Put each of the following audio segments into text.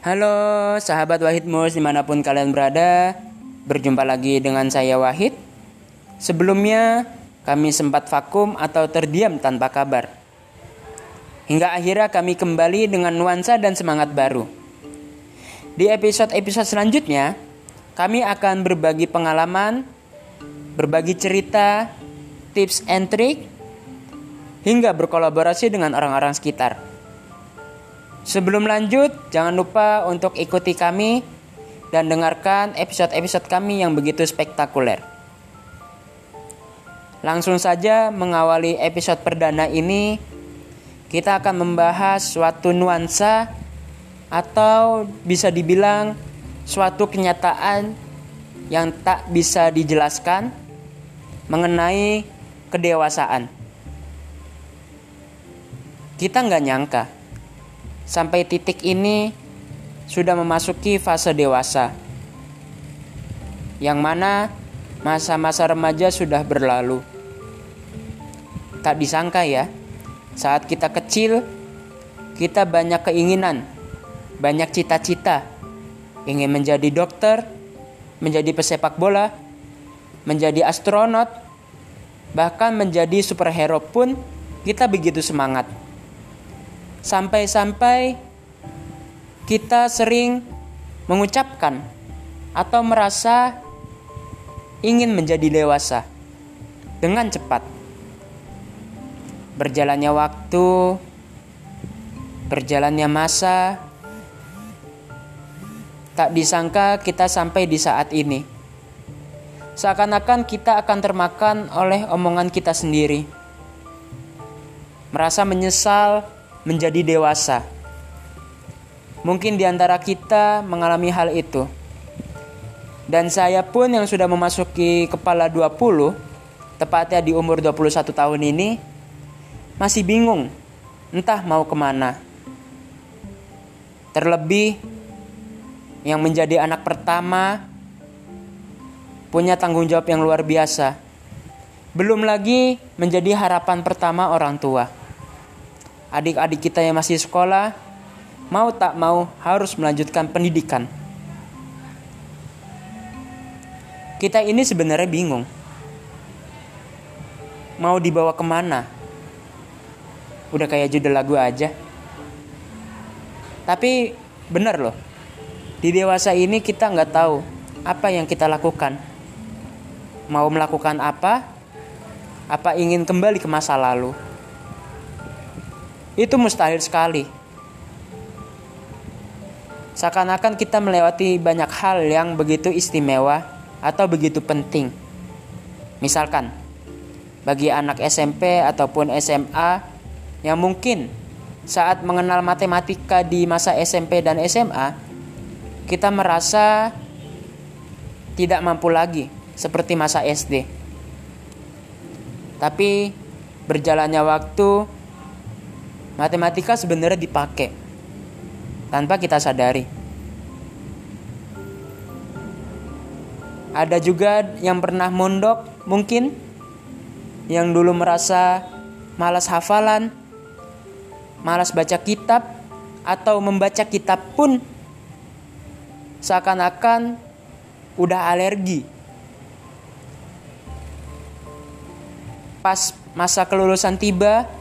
Halo sahabat Wahid Mus di mana pun kalian berada Berjumpa lagi dengan saya Wahid. Sebelumnya kami sempat vakum atau terdiam tanpa kabar. Hingga akhirnya kami kembali dengan nuansa dan semangat baru. Di episode-episode selanjutnya Kami akan berbagi pengalaman Berbagi cerita Tips and trick Hingga berkolaborasi dengan orang-orang sekitar Sebelum lanjut, jangan lupa untuk ikuti kami dan dengarkan episode-episode kami yang begitu spektakuler. Langsung saja mengawali episode perdana ini, kita akan membahas suatu nuansa atau bisa dibilang suatu kenyataan yang tak bisa dijelaskan mengenai kedewasaan. Kita nggak nyangka sampai titik ini sudah memasuki fase dewasa. Yang mana masa-masa remaja sudah berlalu. Tak disangka ya, saat kita kecil, kita banyak keinginan, banyak cita-cita. Ingin menjadi dokter, menjadi pesepak bola, menjadi astronot, bahkan menjadi superhero pun kita begitu semangat. Sampai-sampai kita sering mengucapkan atau merasa ingin menjadi dewasa dengan cepat. Berjalannya waktu, berjalannya masa, tak disangka kita sampai di saat ini. Seakan-akan kita akan termakan oleh omongan kita sendiri. Merasa menyesal menjadi dewasa. Mungkin di antara kita mengalami hal itu. Dan saya pun yang sudah memasuki kepala 20, tepatnya di umur 21 tahun ini, masih bingung entah mau ke mana. Terlebih yang menjadi anak pertama punya tanggung jawab yang luar biasa. Belum lagi menjadi harapan pertama orang tua adik-adik kita yang masih sekolah mau tak mau harus melanjutkan pendidikan. Kita ini sebenarnya bingung. Mau dibawa ke mana? Udah kayak judul lagu aja. Tapi bener loh. Di dewasa ini kita nggak tahu apa yang kita lakukan. Mau melakukan apa? Apa ingin kembali ke masa lalu? Itu mustahil sekali. Seakan-akan kita melewati banyak hal yang begitu istimewa atau begitu penting. Misalkan, bagi anak SMP ataupun SMA yang mungkin saat mengenal matematika di masa SMP dan SMA, kita merasa tidak mampu lagi seperti masa SD. Tapi berjalannya waktu, matematika sebenarnya dipakai tanpa kita sadari. Ada juga yang pernah mondok mungkin yang dulu merasa malas hafalan, malas baca kitab atau membaca kitab pun seakan-akan udah alergi. Pas masa kelulusan tiba,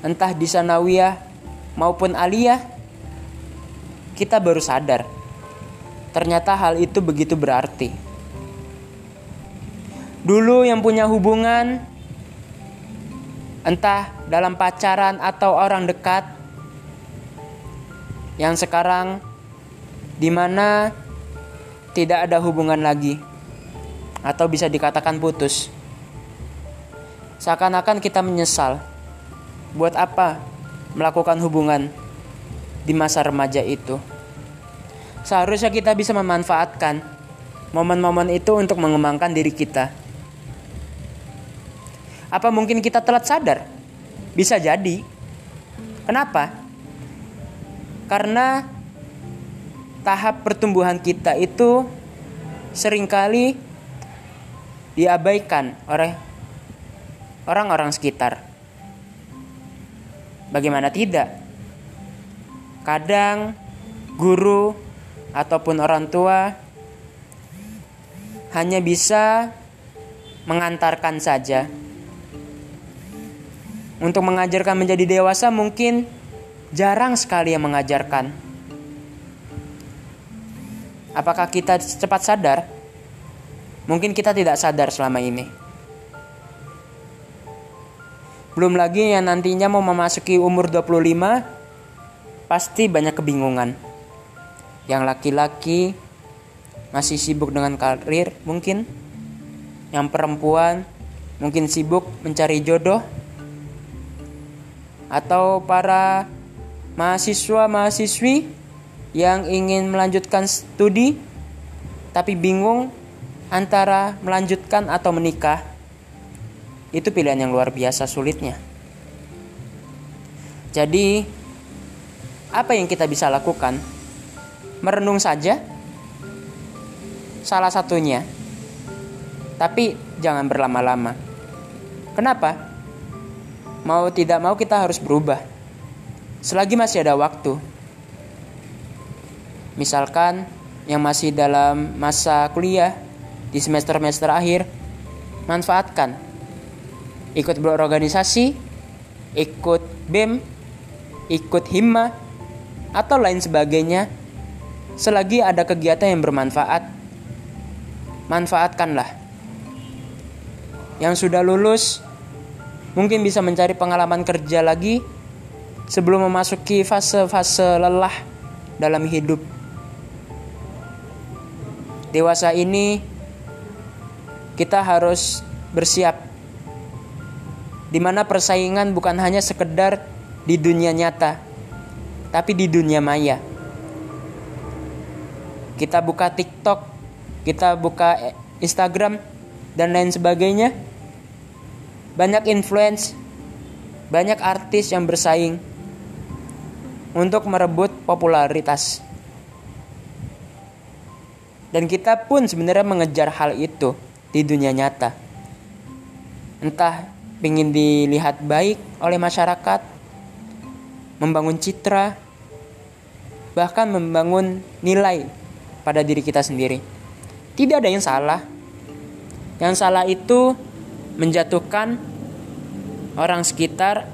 entah di sanawiyah maupun aliyah, kita baru sadar ternyata hal itu begitu berarti. Dulu yang punya hubungan, entah dalam pacaran atau orang dekat, yang sekarang di mana tidak ada hubungan lagi, atau bisa dikatakan putus. Seakan-akan kita menyesal Buat apa melakukan hubungan di masa remaja itu? Seharusnya kita bisa memanfaatkan momen-momen itu untuk mengembangkan diri kita. Apa mungkin kita telat sadar? Bisa jadi. Kenapa? Karena tahap pertumbuhan kita itu sering kali diabaikan oleh orang-orang sekitar. Bagaimana tidak? Kadang guru ataupun orang tua hanya bisa mengantarkan saja. Untuk mengajarkan menjadi dewasa mungkin jarang sekali yang mengajarkan. Apakah kita cepat sadar? Mungkin kita tidak sadar selama ini. Belum lagi yang nantinya mau memasuki umur 25 pasti banyak kebingungan. Yang laki-laki masih sibuk dengan karir mungkin. Yang perempuan mungkin sibuk mencari jodoh atau para mahasiswa-mahasiswi yang ingin melanjutkan studi tapi bingung antara melanjutkan atau menikah. Itu pilihan yang luar biasa sulitnya. Jadi, apa yang kita bisa lakukan? Merenung saja. Salah satunya. Tapi jangan berlama-lama. Kenapa? mau tidak mau kita harus berubah. Selagi masih ada waktu. Misalkan yang masih dalam masa kuliah di semester-semester akhir, manfaatkan. Ikut berorganisasi, ikut BEM, ikut himma, atau lain sebagainya. Selagi ada kegiatan yang bermanfaat, manfaatkanlah. Yang sudah lulus, mungkin bisa mencari pengalaman kerja lagi sebelum memasuki fase-fase lelah dalam hidup. Dewasa ini kita harus bersiap di mana persaingan bukan hanya sekedar di dunia nyata, tapi di dunia maya. Kita buka TikTok, kita buka Instagram dan lain sebagainya banyak influence, banyak artis yang bersaing untuk merebut popularitas. Dan kita pun sebenarnya mengejar hal itu di dunia nyata. Entah ingin dilihat baik oleh masyarakat, membangun citra, bahkan membangun nilai pada diri kita sendiri. Tidak ada yang salah. Yang salah itu menjatuhkan orang sekitar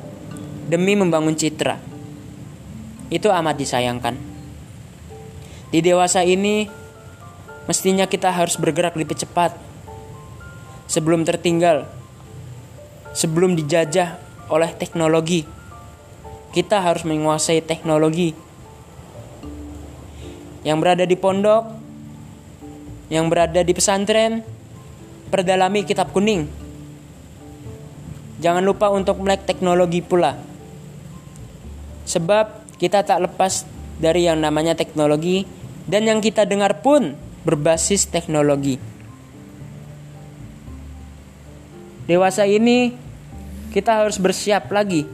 demi membangun citra. Itu amat disayangkan. Di dewasa ini, mestinya kita harus bergerak lebih cepat sebelum tertinggal, sebelum dijajah oleh teknologi. Kita harus menguasai teknologi yang berada di pondok, yang berada di pesantren, perdalami kitab kuning Jangan lupa untuk melek teknologi pula. Sebab kita tak lepas dari yang namanya teknologi dan yang kita dengar pun berbasis teknologi. Dewasa ini kita harus bersiap lagi.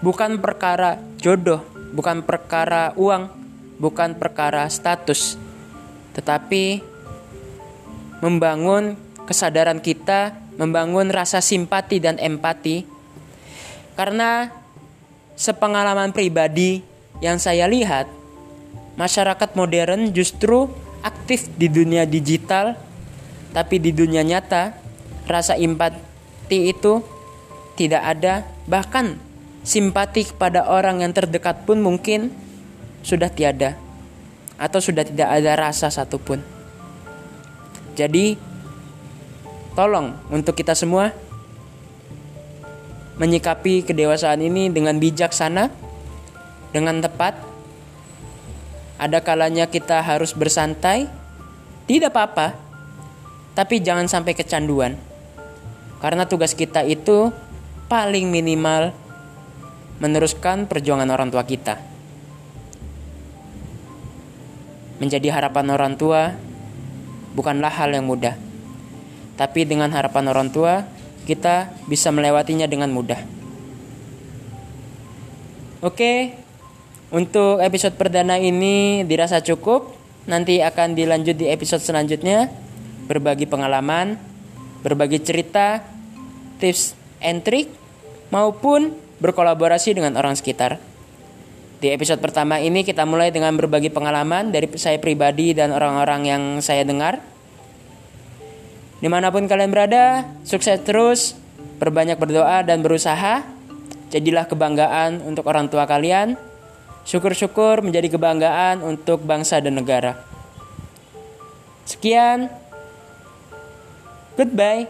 Bukan perkara jodoh, bukan perkara uang, bukan perkara status, tetapi membangun kesadaran kita membangun rasa simpati dan empati karena sepengalaman pribadi yang saya lihat masyarakat modern justru aktif di dunia digital tapi di dunia nyata rasa empati itu tidak ada bahkan simpati kepada orang yang terdekat pun mungkin sudah tiada atau sudah tidak ada rasa satupun jadi tolong untuk kita semua menyikapi kedewasaan ini dengan bijaksana, dengan tepat. Ada kalanya kita harus bersantai, tidak apa-apa, tapi jangan sampai kecanduan. Karena tugas kita itu paling minimal meneruskan perjuangan orang tua kita. Menjadi harapan orang tua bukanlah hal yang mudah tapi dengan harapan orang tua, kita bisa melewatinya dengan mudah. Oke, untuk episode perdana ini dirasa cukup. Nanti akan dilanjut di episode selanjutnya. Berbagi pengalaman, berbagi cerita, tips and trik, maupun berkolaborasi dengan orang sekitar. Di episode pertama ini kita mulai dengan berbagi pengalaman dari saya pribadi dan orang-orang yang saya dengar. Di mana pun kalian berada, sukses terus, perbanyak berdoa dan berusaha. Jadilah kebanggaan untuk orang tua kalian. Syukur-syukur menjadi kebanggaan untuk bangsa dan negara. Sekian. Goodbye.